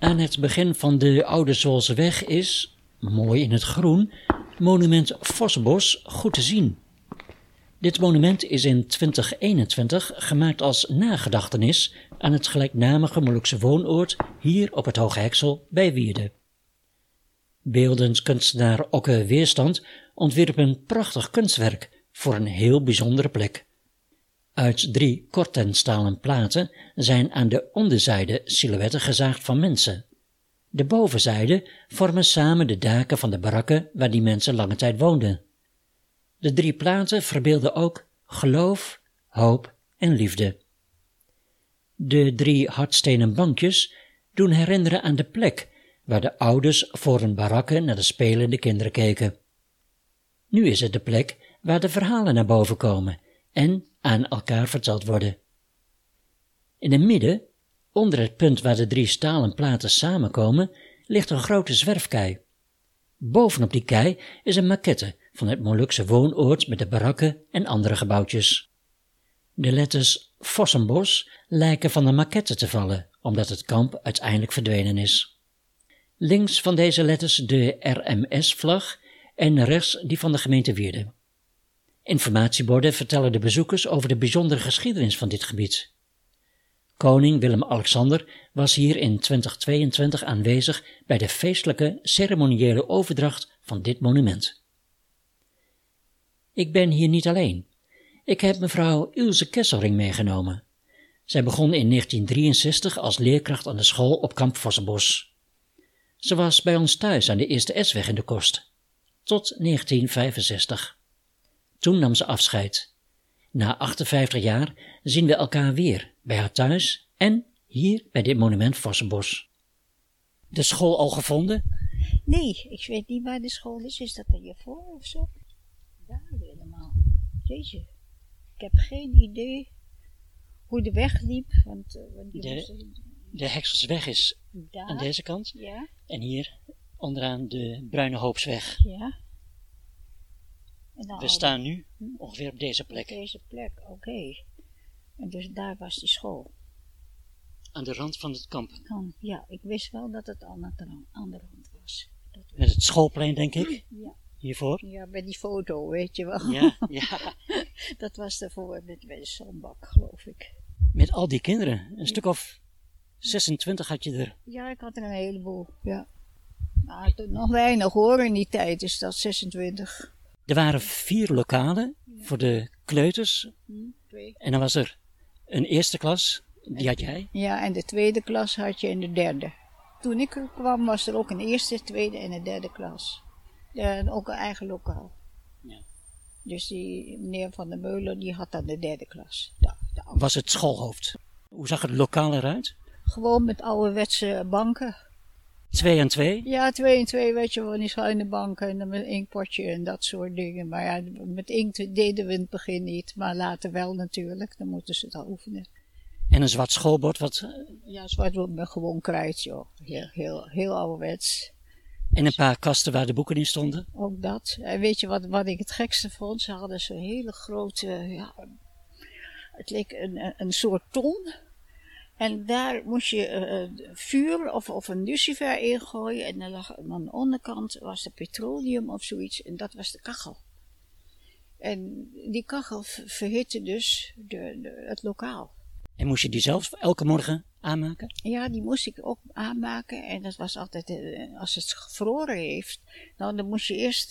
Aan het begin van de Oude Zwolseweg is, mooi in het groen, monument Vosbos goed te zien. Dit monument is in 2021 gemaakt als nagedachtenis aan het gelijknamige Molukse woonoord hier op het Hoge Heksel bij Wierde. Beeldend kunstenaar Okke Weerstand ontwierp een prachtig kunstwerk voor een heel bijzondere plek. Uit drie kortenstalen platen zijn aan de onderzijde silhouetten gezaagd van mensen. De bovenzijde vormen samen de daken van de barakken waar die mensen lange tijd woonden. De drie platen verbeelden ook geloof, hoop en liefde. De drie hardstenen bankjes doen herinneren aan de plek waar de ouders voor hun barakken naar de spelende kinderen keken. Nu is het de plek waar de verhalen naar boven komen en aan elkaar verteld worden. In het midden, onder het punt waar de drie stalen platen samenkomen, ligt een grote zwerfkei. Bovenop die kei is een maquette van het Molukse woonoord met de barakken en andere gebouwtjes. De letters Vossenbos lijken van de maquette te vallen, omdat het kamp uiteindelijk verdwenen is. Links van deze letters de RMS-vlag en rechts die van de gemeente Wierde. Informatieborden vertellen de bezoekers over de bijzondere geschiedenis van dit gebied. Koning Willem-Alexander was hier in 2022 aanwezig bij de feestelijke ceremoniële overdracht van dit monument. Ik ben hier niet alleen. Ik heb mevrouw Ilse Kesselring meegenomen. Zij begon in 1963 als leerkracht aan de school op Kamp Vossenbos. Ze was bij ons thuis aan de Eerste S-weg in de Kost. Tot 1965. Toen nam ze afscheid. Na 58 jaar zien we elkaar weer, bij haar thuis en hier bij dit monument Vossenbos. De school al gevonden? Nee, ik weet niet waar de school is. Is dat er hiervoor of zo? Daar helemaal. Jeetje. Ik heb geen idee hoe de weg liep. Want, uh, want de, de Hekselsweg is daar, aan deze kant. Ja. En hier onderaan de Bruine Hoopsweg. Ja. We staan nu ongeveer op deze plek. Op deze plek, oké. Okay. En dus daar was die school. Aan de rand van het kamp? Ja, ik wist wel dat het aan de rand, aan de rand was. Dat Met het schoolplein, denk ik? Ja. Hiervoor? Ja, bij die foto, weet je wel. Ja, ja. dat was daarvoor met de zandbak, geloof ik. Met al die kinderen? Een stuk of 26 had je er? Ja, ik had er een heleboel, ja. Nou, toen nog weinig hoor in die tijd, is dat 26. Er waren vier lokalen voor de kleuters. Twee. En dan was er een eerste klas, die had jij. Ja, en de tweede klas had je in de derde. Toen ik er kwam was er ook een eerste, tweede en een derde klas. En ook een eigen lokaal. Ja. Dus die meneer Van der Meulen die had dan de derde klas. De, de was het schoolhoofd. Hoe zag het lokaal eruit? Gewoon met ouderwetse banken. Twee en twee? Ja, twee en twee, weet je wel, die schuine banken en dan met een inkpotje en dat soort dingen. Maar ja, met inkt deden we in het begin niet, maar later wel natuurlijk. Dan moeten ze het al oefenen. En een zwart schoolbord, wat? Ja, zwart met gewoon krijt, joh. Heel, heel, heel ouderwets. En een paar kasten waar de boeken in stonden? Ook dat. En weet je wat, wat ik het gekste vond? Ze hadden zo'n hele grote, ja, het leek een, een soort ton. En daar moest je uh, vuur of, of een lucifer ingooien. En dan lag aan de onderkant was er petroleum of zoiets. En dat was de kachel. En die kachel verhitte dus de, de, het lokaal. En moest je die zelf elke morgen aanmaken? Ja, die moest ik ook aanmaken. En dat was altijd, uh, als het gevroren heeft, dan, dan moest je eerst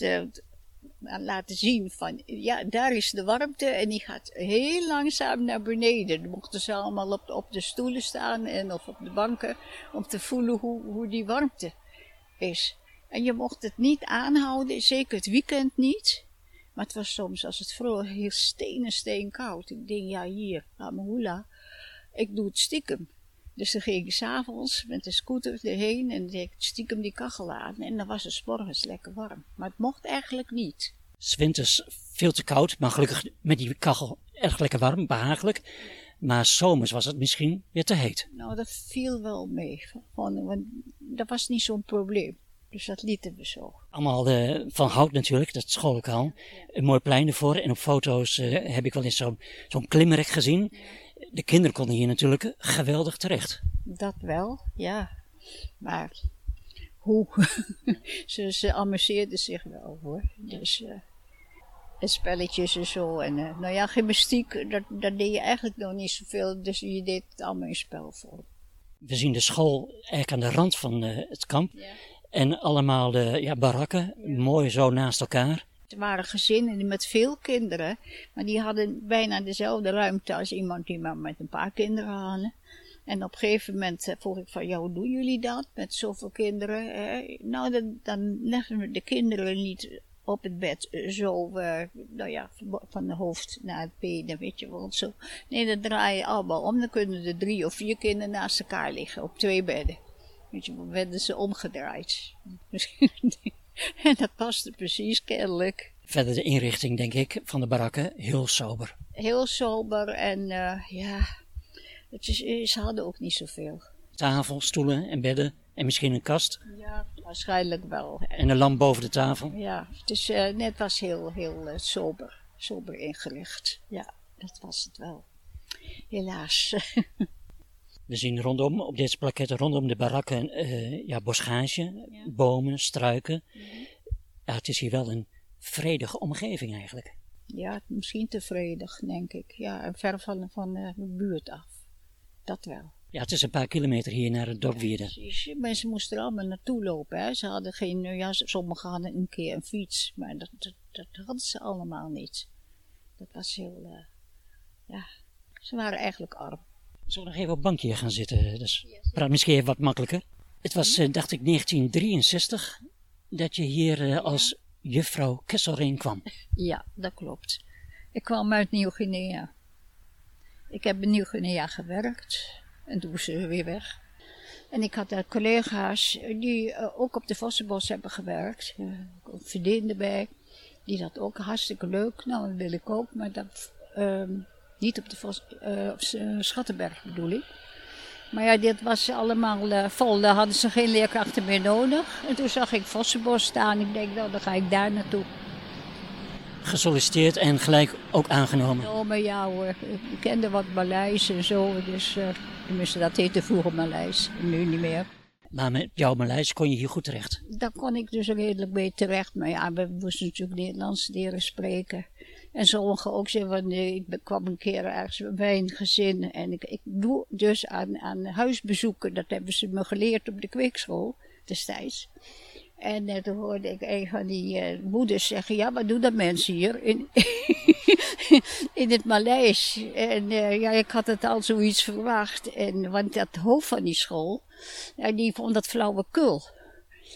laten zien van, ja, daar is de warmte en die gaat heel langzaam naar beneden. Dan mochten ze allemaal op, de stoelen staan en of op de banken om te voelen hoe, hoe die warmte is. En je mocht het niet aanhouden, zeker het weekend niet. Maar het was soms, als het vroeg, heel stenen steen koud. Ik denk, ja hier, Amahula, ik doe het stiekem. Dus dan ging ik s'avonds met de scooter erheen en deed stiekem die kachel aan. En dan was het morgens lekker warm. Maar het mocht eigenlijk niet. Zwinters veel te koud, maar gelukkig met die kachel erg lekker warm, behagelijk. Maar zomers was het misschien weer te heet. Nou, dat viel wel mee. Gewoon, want dat was niet zo'n probleem. Dus dat lieten we zo. Allemaal uh, van hout natuurlijk, dat schoollokaal. Ja. Een mooi plein ervoor. En op foto's uh, heb ik wel eens zo'n zo'n klimrek gezien. De kinderen konden hier natuurlijk geweldig terecht. Dat wel, ja. Maar hoe? ze, ze amuseerden zich wel hoor. Dus, uh, en spelletjes en zo. En uh, nou ja, gymnastiek, dat, dat deed je eigenlijk nog niet zoveel. Dus je deed het allemaal in spelvorm. We zien de school eigenlijk aan de rand van uh, het kamp. Ja. En allemaal de ja, barakken, ja. mooi zo naast elkaar. Het waren gezinnen met veel kinderen, maar die hadden bijna dezelfde ruimte als iemand die maar met een paar kinderen hadden. En op een gegeven moment vroeg ik van, ja, hoe doen jullie dat met zoveel kinderen? Eh, nou, dan, dan leggen we de kinderen niet op het bed zo, uh, nou ja, van de hoofd naar het benen, weet je wel, zo. Nee, dan draai je allemaal om, dan kunnen er drie of vier kinderen naast elkaar liggen op twee bedden. Weet je, dan werden ze omgedraaid. Misschien En dat paste precies kennelijk. Verder de inrichting, denk ik, van de barakken, heel sober. Heel sober en uh, ja, het is, ze hadden ook niet zoveel. Tafel, stoelen en bedden en misschien een kast? Ja, waarschijnlijk wel. En een lamp boven de tafel? Ja, het is, uh, net was heel, heel uh, sober, sober ingericht. Ja, dat was het wel. Helaas. We zien rondom, op deze plaketten rondom de barakken, uh, ja, bosgage, ja. bomen, struiken. Mm -hmm. ja, het is hier wel een vredige omgeving eigenlijk. Ja, misschien te vredig, denk ik. Ja, en ver van, van de buurt af. Dat wel. Ja, het is een paar kilometer hier naar het Dokwierde. Ja, precies. Mensen moesten er allemaal naartoe lopen. Hè. Ze hadden geen, ja, sommigen hadden een keer een fiets, maar dat, dat, dat hadden ze allemaal niet. Dat was heel, uh, ja, ze waren eigenlijk arm. Zullen we nog even op het bankje gaan zitten? Dus praat misschien even wat makkelijker. Het was, uh, dacht ik, 1963 dat je hier uh, als juffrouw Kesselring kwam. Ja, dat klopt. Ik kwam uit Nieuw-Guinea. Ik heb in Nieuw-Guinea gewerkt en toen ze weer weg. En ik had daar collega's die uh, ook op de Vossenbos hebben gewerkt. Ook vriendinnen erbij. Die dat ook hartstikke leuk. Nou, dat wil ik ook. Maar dat, uh, niet op de Vos, uh, op Schattenberg bedoel ik. Maar ja, dit was allemaal vol. Daar hadden ze geen leerkrachten meer nodig. En toen zag ik Vossenbos staan. Ik denk, nou, dan ga ik daar naartoe gesolliciteerd en gelijk ook aangenomen? Oh, maar ja hoor. Ik kende wat Maleis en zo. Dus uh, tenminste, dat heette vroeger Maleis. Nu niet meer. Maar met jouw Maleis kon je hier goed terecht? Daar kon ik dus redelijk mee terecht. Maar ja, we moesten natuurlijk Nederlands leren spreken. En sommigen ook zeggen, van, nee, ik kwam een keer ergens bij een gezin. En ik, ik doe dus aan, aan huisbezoeken. Dat hebben ze me geleerd op de kweekschool destijds. En uh, toen hoorde ik een van die uh, moeders zeggen, ja, wat doen dat mensen hier in, in het Maleis? En uh, ja, ik had het al zoiets verwacht. En, want dat hoofd van die school, ja, die vond dat flauwekul.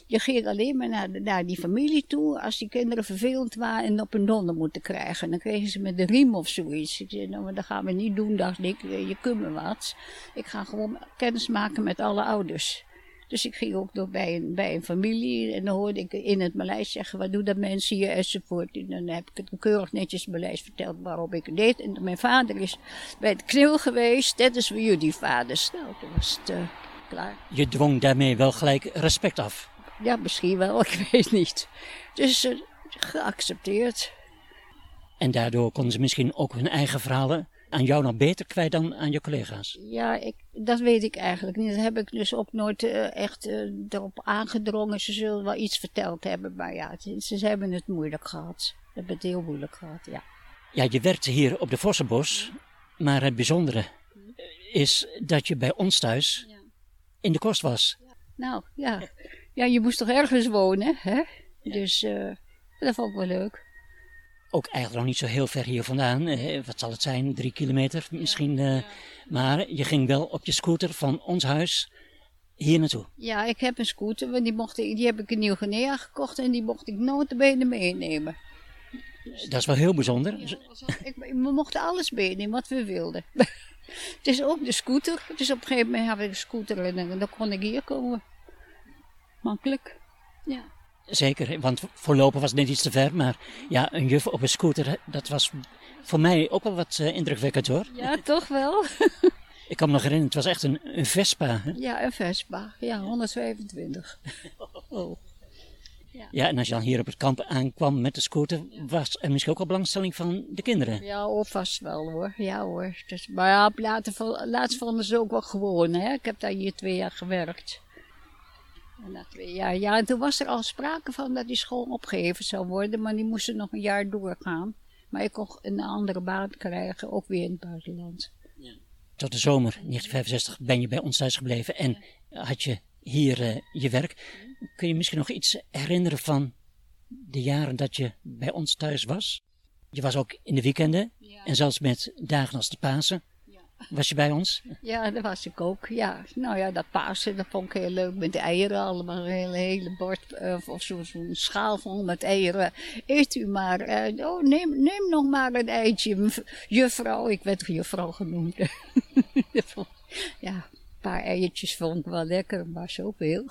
Je ging alleen maar naar, naar die familie toe als die kinderen vervelend waren en op een donder moeten krijgen. Dan kregen ze met de riem of zoiets. Nou, dat gaan we niet doen, dacht ik. Je kunt me wat. Ik ga gewoon kennis maken met alle ouders. Dus ik ging ook nog bij een, bij een familie en dan hoorde ik in het Maleis zeggen, wat doen dat mensen hier enzovoort. En dan heb ik het keurig netjes Maleis verteld waarom ik het deed. En mijn vader is bij het knil geweest, dat is voor jullie vaders. Nou, toen was het uh, klaar. Je dwong daarmee wel gelijk respect af? Ja, misschien wel, ik weet niet. Dus uh, geaccepteerd. En daardoor konden ze misschien ook hun eigen verhalen aan jou nog beter kwijt dan aan je collega's? Ja, ik, dat weet ik eigenlijk niet. Dat heb ik dus ook nooit uh, echt uh, erop aangedrongen. Ze zullen wel iets verteld hebben, maar ja, ze, ze hebben het moeilijk gehad. Ze hebben het heel moeilijk gehad, ja. Ja, je werkte hier op de Vossenbos, maar het bijzondere is dat je bij ons thuis ja. in de kost was. Ja. Nou, ja. Ja, je moest toch ergens wonen, hè? Ja. Dus uh, dat vond ik wel leuk ook eigenlijk nog niet zo heel ver hier vandaan. Eh, wat zal het zijn? Drie kilometer misschien. Eh, maar je ging wel op je scooter van ons huis hier naartoe. Ja, ik heb een scooter. Want die, mocht ik, die heb ik in Nieuw-Guinea gekocht en die mocht ik notabene meenemen. Dat is wel heel bijzonder. Ja, ik, we mochten alles meenemen wat we wilden. het is ook de scooter. Dus op een gegeven moment had ik een scooter en dan kon ik hier komen. Makkelijk. Ja. Zeker, want voorlopig was het net iets te ver. Maar ja, een juf op een scooter, dat was voor mij ook wel wat uh, indrukwekkend hoor. Ja, toch wel. Ik kan me nog herinneren, het was echt een, een Vespa. Hè? Ja, een Vespa. Ja, 125. Oh. Ja. ja, en als je dan hier op het kamp aankwam met de scooter, was er misschien ook al belangstelling van de kinderen? Ja, of vast wel hoor. Ja hoor. Dus, maar ja, later, laatst vonden ze ook wel gewoon. Hè? Ik heb daar hier twee jaar gewerkt. Na twee jaar. Ja, en toen was er al sprake van dat die school opgeheven zou worden, maar die moesten nog een jaar doorgaan. Maar ik kon een andere baan krijgen, ook weer in het buitenland. Tot de zomer 1965 ben je bij ons thuis gebleven en had je hier uh, je werk. Kun je misschien nog iets herinneren van de jaren dat je bij ons thuis was? Je was ook in de weekenden ja. en zelfs met dagen als de Pasen. Was je bij ons? Ja, dat was ik ook. Ja, nou ja, dat Pasen, dat vond ik heel leuk met de eieren. Allemaal een hele, hele bord uh, of zo'n zo schaal vol met eieren. Eet u maar. Uh, oh, neem, neem nog maar een eitje, juffrouw. Ik werd juffrouw genoemd. ja, een paar eiertjes vond ik wel lekker, maar zoveel.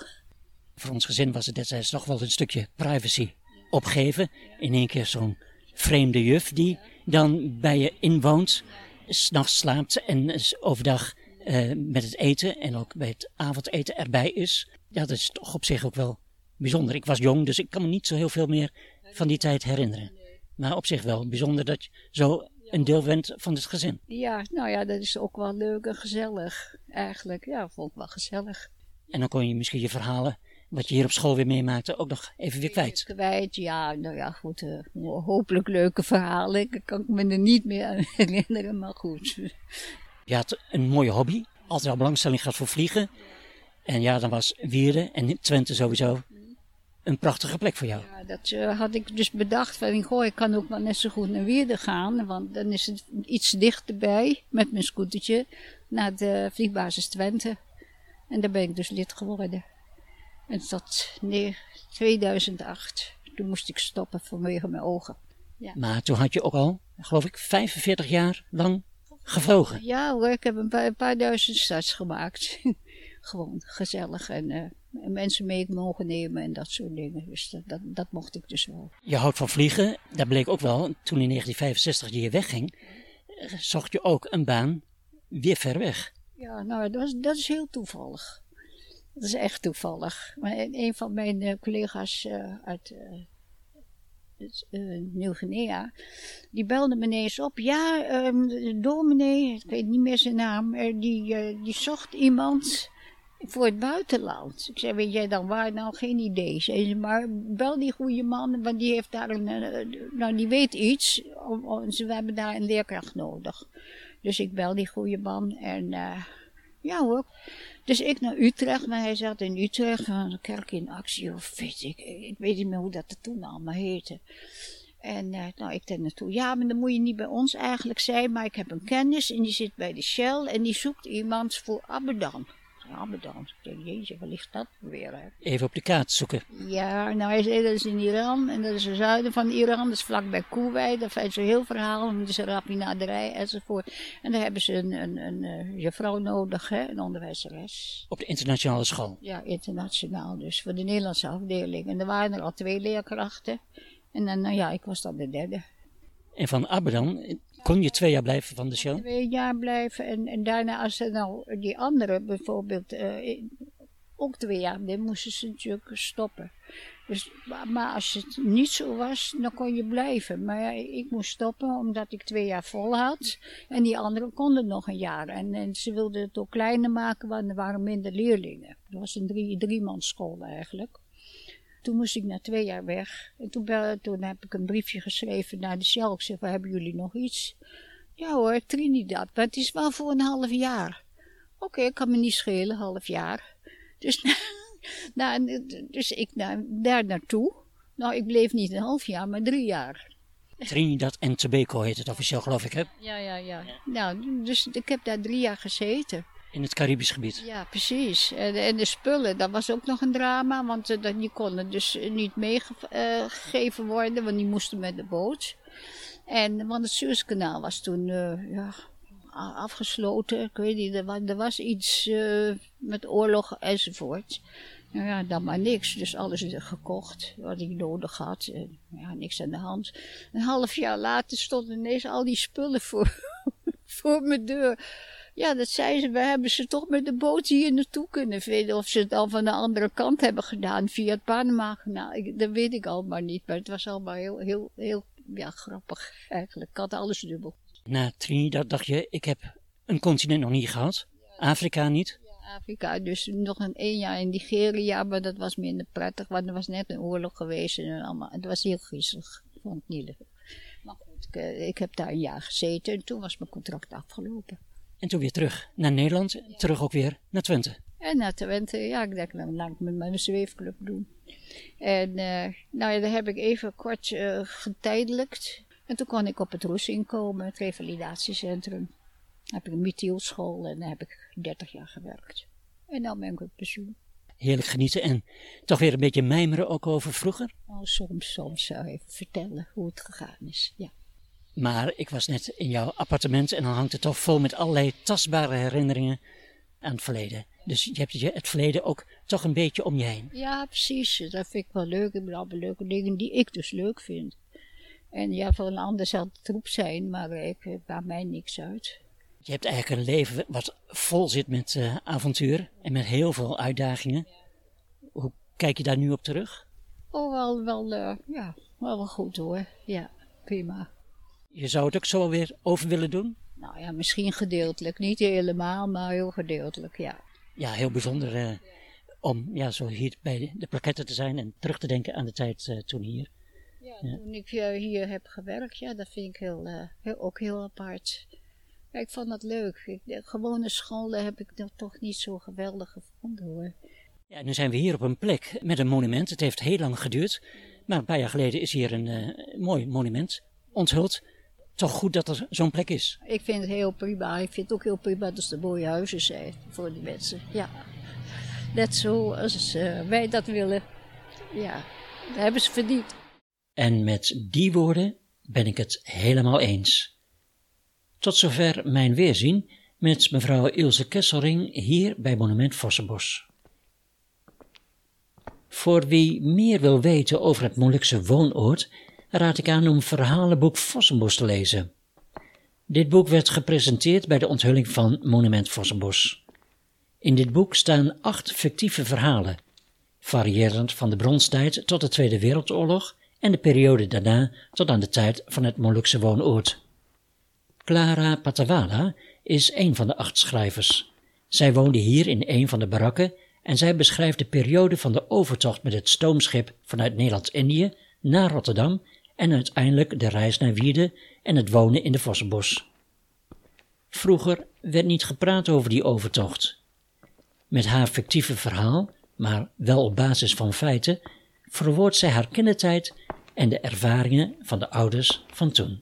Voor ons gezin was het destijds toch wel een stukje privacy opgeven. In één keer zo'n vreemde juf die dan bij je inwoont s'nachts slaapt en overdag uh, met het eten en ook bij het avondeten erbij is. Ja, dat is toch op zich ook wel bijzonder. Ik was jong, dus ik kan me niet zo heel veel meer van die tijd herinneren. Maar op zich wel bijzonder dat je zo een deel bent van het gezin. Ja, nou ja, dat is ook wel leuk en gezellig eigenlijk. Ja, vond ik wel gezellig. En dan kon je misschien je verhalen wat je hier op school weer meemaakte, ook nog even weer kwijt. Kwijt, ja, nou ja, goed. Uh, hopelijk leuke verhalen. Ik kan me er niet meer aan herinneren, maar goed. Je had een mooie hobby, altijd al belangstelling gehad voor vliegen. En ja, dan was Wieren en Twente sowieso een prachtige plek voor jou. Ja, dat uh, had ik dus bedacht. Van, goh, ik kan ook wel net zo goed naar Wierde gaan. Want dan is het iets dichterbij met mijn scootertje naar de vliegbasis Twente. En daar ben ik dus lid geworden. En tot nee, 2008. Toen moest ik stoppen vanwege mijn ogen. Ja. Maar toen had je ook al, geloof ik, 45 jaar lang gevlogen. Ja hoor, ik heb een paar, een paar duizend starts gemaakt. Gewoon gezellig en uh, mensen mee mogen nemen en dat soort dingen. Dus dat, dat, dat, mocht ik dus wel. Je houdt van vliegen. Dat bleek ook wel, toen in 1965 je hier wegging, eh, zocht je ook een baan weer ver weg. Ja, nou dat, was, dat is heel toevallig. Dat is echt toevallig. Maar een van mijn uh, collega's uh, uit uh, Nieuw-Guinea, die belde me ineens op. Ja, de dominee, ik weet niet meer zijn naam, die, die zocht iemand voor het buitenland. Ik zei, weet jij dan waar? Nou, geen idee. Zei ze, maar bel die goede man, want die heeft daar een, nou, die weet iets. we hebben daar een leerkracht nodig. Dus ik bel die goede man en ja hoor. Dus ik naar Utrecht, maar hij zat in Utrecht, een kerk in actie of weet ik. Ik weet niet meer hoe dat toen allemaal heette. En uh, nou, ik denk naartoe, ja, maar dan moet je niet bij ons eigenlijk zijn, maar ik heb een kennis en die zit bij de Shell en die zoekt iemand voor Abadan. Abadan. Ik denk, waar ligt dat weer? Hè? Even op de kaart zoeken. Ja, nou hij zei dat is in Iran en dat is het zuiden van Iran, dat is vlakbij Kuwait. Dat is een heel verhaal, dat is een raffinaderij enzovoort. En daar hebben ze een, een, een, een eh, juffrouw nodig, hè, een onderwijzeres. Op de internationale school? Ja, internationaal dus, voor de Nederlandse afdeling. En er waren er al twee leerkrachten. En dan, nou ja, ik was dan de derde. En van Abadan kon je twee jaar blijven van de show? Twee jaar blijven en, en daarna als ze nou die andere bijvoorbeeld uh, ook twee jaar, dan moesten ze natuurlijk stoppen. Dus, maar als het niet zo was, dan kon je blijven. Maar ik moest stoppen omdat ik twee jaar vol had. En die anderen konden nog een jaar. En, en ze wilden het ook kleiner maken, want er waren minder leerlingen. Het was een drie, driemanschool eigenlijk. Toen moest ik na twee jaar weg. En toen, toen heb ik een briefje geschreven naar de Shell. Ik zei, hebben jullie nog iets? Ja hoor, Trinidad, maar het is wel voor een half jaar. Oké, okay, kan me niet schelen, half jaar. Dus, nou, dus ik daar naartoe. Nou, ik bleef niet een half jaar, maar drie jaar. Trinidad en Tobago heet het officieel, geloof ik, hè? Ja, ja, ja. Nou, dus ik heb daar drie jaar gezeten. In het Caribisch gebied. Ja, precies. En, en de spullen, dat was ook nog een drama, want uh, die konden dus niet meegegeven worden, want die moesten met de boot. En, want het Suezkanaal was toen uh, ja, afgesloten. Ik weet niet, er, was iets met oorlog enzovoort. Nou ja, dan maar niks. Dus alles gekocht wat ik nodig had. Ja, niks aan de hand. Een half jaar later stonden ineens al die spullen voor, voor mijn deur. Ja, dat zei ze. We hebben ze toch met de boot hier naartoe kunnen vinden. Of ze het al van de andere kant hebben gedaan via het Panama-kanaal. Dat weet ik al maar niet. Maar het was allemaal heel, heel, heel ja, grappig eigenlijk. Ik had alles dubbel. Na Trinidad dacht je, ik heb een continent nog niet gehad. Afrika niet. Ja, Afrika, dus nog een één jaar in Nigeria, maar dat was minder prettig, want er was net een oorlog geweest en allemaal. Het was heel griezelig, vond ik niet leuk. Ik, eh, ik heb daar een jaar gezeten en toen was mijn contract afgelopen. En toen weer terug naar Nederland, terug ook weer naar Twente. En naar Twente, ja, ik denk, dan laat ik met mijn zweefclub doen. En uh, nou ja, daar heb ik even kort uh, getijdelijkt. En toen kon ik op het Roes inkomen, het revalidatiecentrum. Dan heb ik een methielschool en daar heb ik 30 jaar gewerkt. En dan ben ik op pensioen. Heerlijk genieten en toch weer een beetje mijmeren ook over vroeger? Oh, soms, soms zou ik even vertellen hoe het gegaan is, ja. Maar ik was net in jouw appartement en dan hangt het toch vol met allerlei tastbare herinneringen aan het verleden. Dus je hebt het verleden ook toch een beetje om je heen. Ja, precies. Dat vind ik wel leuk. Ik allemaal leuke dingen die ik dus leuk vind. En ja, voor een ander zal het troep zijn, maar ik maakt mij niks uit. Je hebt eigenlijk een leven wat vol zit met uh, avontuur en met heel veel uitdagingen. Hoe kijk je daar nu op terug? Oh, wel, wel, uh, ja, wel goed hoor. Ja, prima. Je zou het ook zo weer over willen doen? Nou ja, misschien gedeeltelijk. Niet helemaal, maar heel gedeeltelijk, ja. Ja, heel bijzonder uh, om ja, zo hier bij de plaketten te zijn en terug te denken aan de tijd uh, toen hier. Ja, ja, toen ik uh, hier heb gewerkt, ja, dat vind ik heel, heel, ook heel apart. Ja, ik vond dat leuk. Ik, de gewone scholen heb ik toch niet zo geweldig gevonden hoor. Ja, nu zijn we hier op een plek met een monument. Het heeft heel lang geduurd. Maar een paar jaar geleden is hier een mooi monument onthuld toch goed dat er zo'n plek is. Ik vind het heel prima. Ik vind het ook heel prima dat er mooie huizen zijn voor die mensen. Ja, net zoals uh, wij dat willen. Ja, dat hebben ze verdiend. En met die woorden ben ik het helemaal eens. Tot zover mijn weerzien met mevrouw Ilse Kesselring hier bij Monument Vossenbos. Voor wie meer wil weten over het Molukse woonoord raad ik aan om verhalenboek Vossenbos te lezen. Dit boek werd gepresenteerd bij de onthulling van Monument Vossenbos. In dit boek staan acht fictieve verhalen, variërend van de bronstijd tot de Tweede Wereldoorlog en de periode daarna tot aan de tijd van het Molukse woonoord. Clara Patawala is een van de acht schrijvers. Zij woonde hier in een van de barakken en zij beschrijft de periode van de overtocht met het stoomschip vanuit Nederland-Indië naar Rotterdam en uiteindelijk de reis naar Wierde en het wonen in de Vossenbos. Vroeger werd niet gepraat over die overtocht. Met haar fictieve verhaal, maar wel op basis van feiten, verwoordt zij haar kindertijd en de ervaringen van de ouders van toen.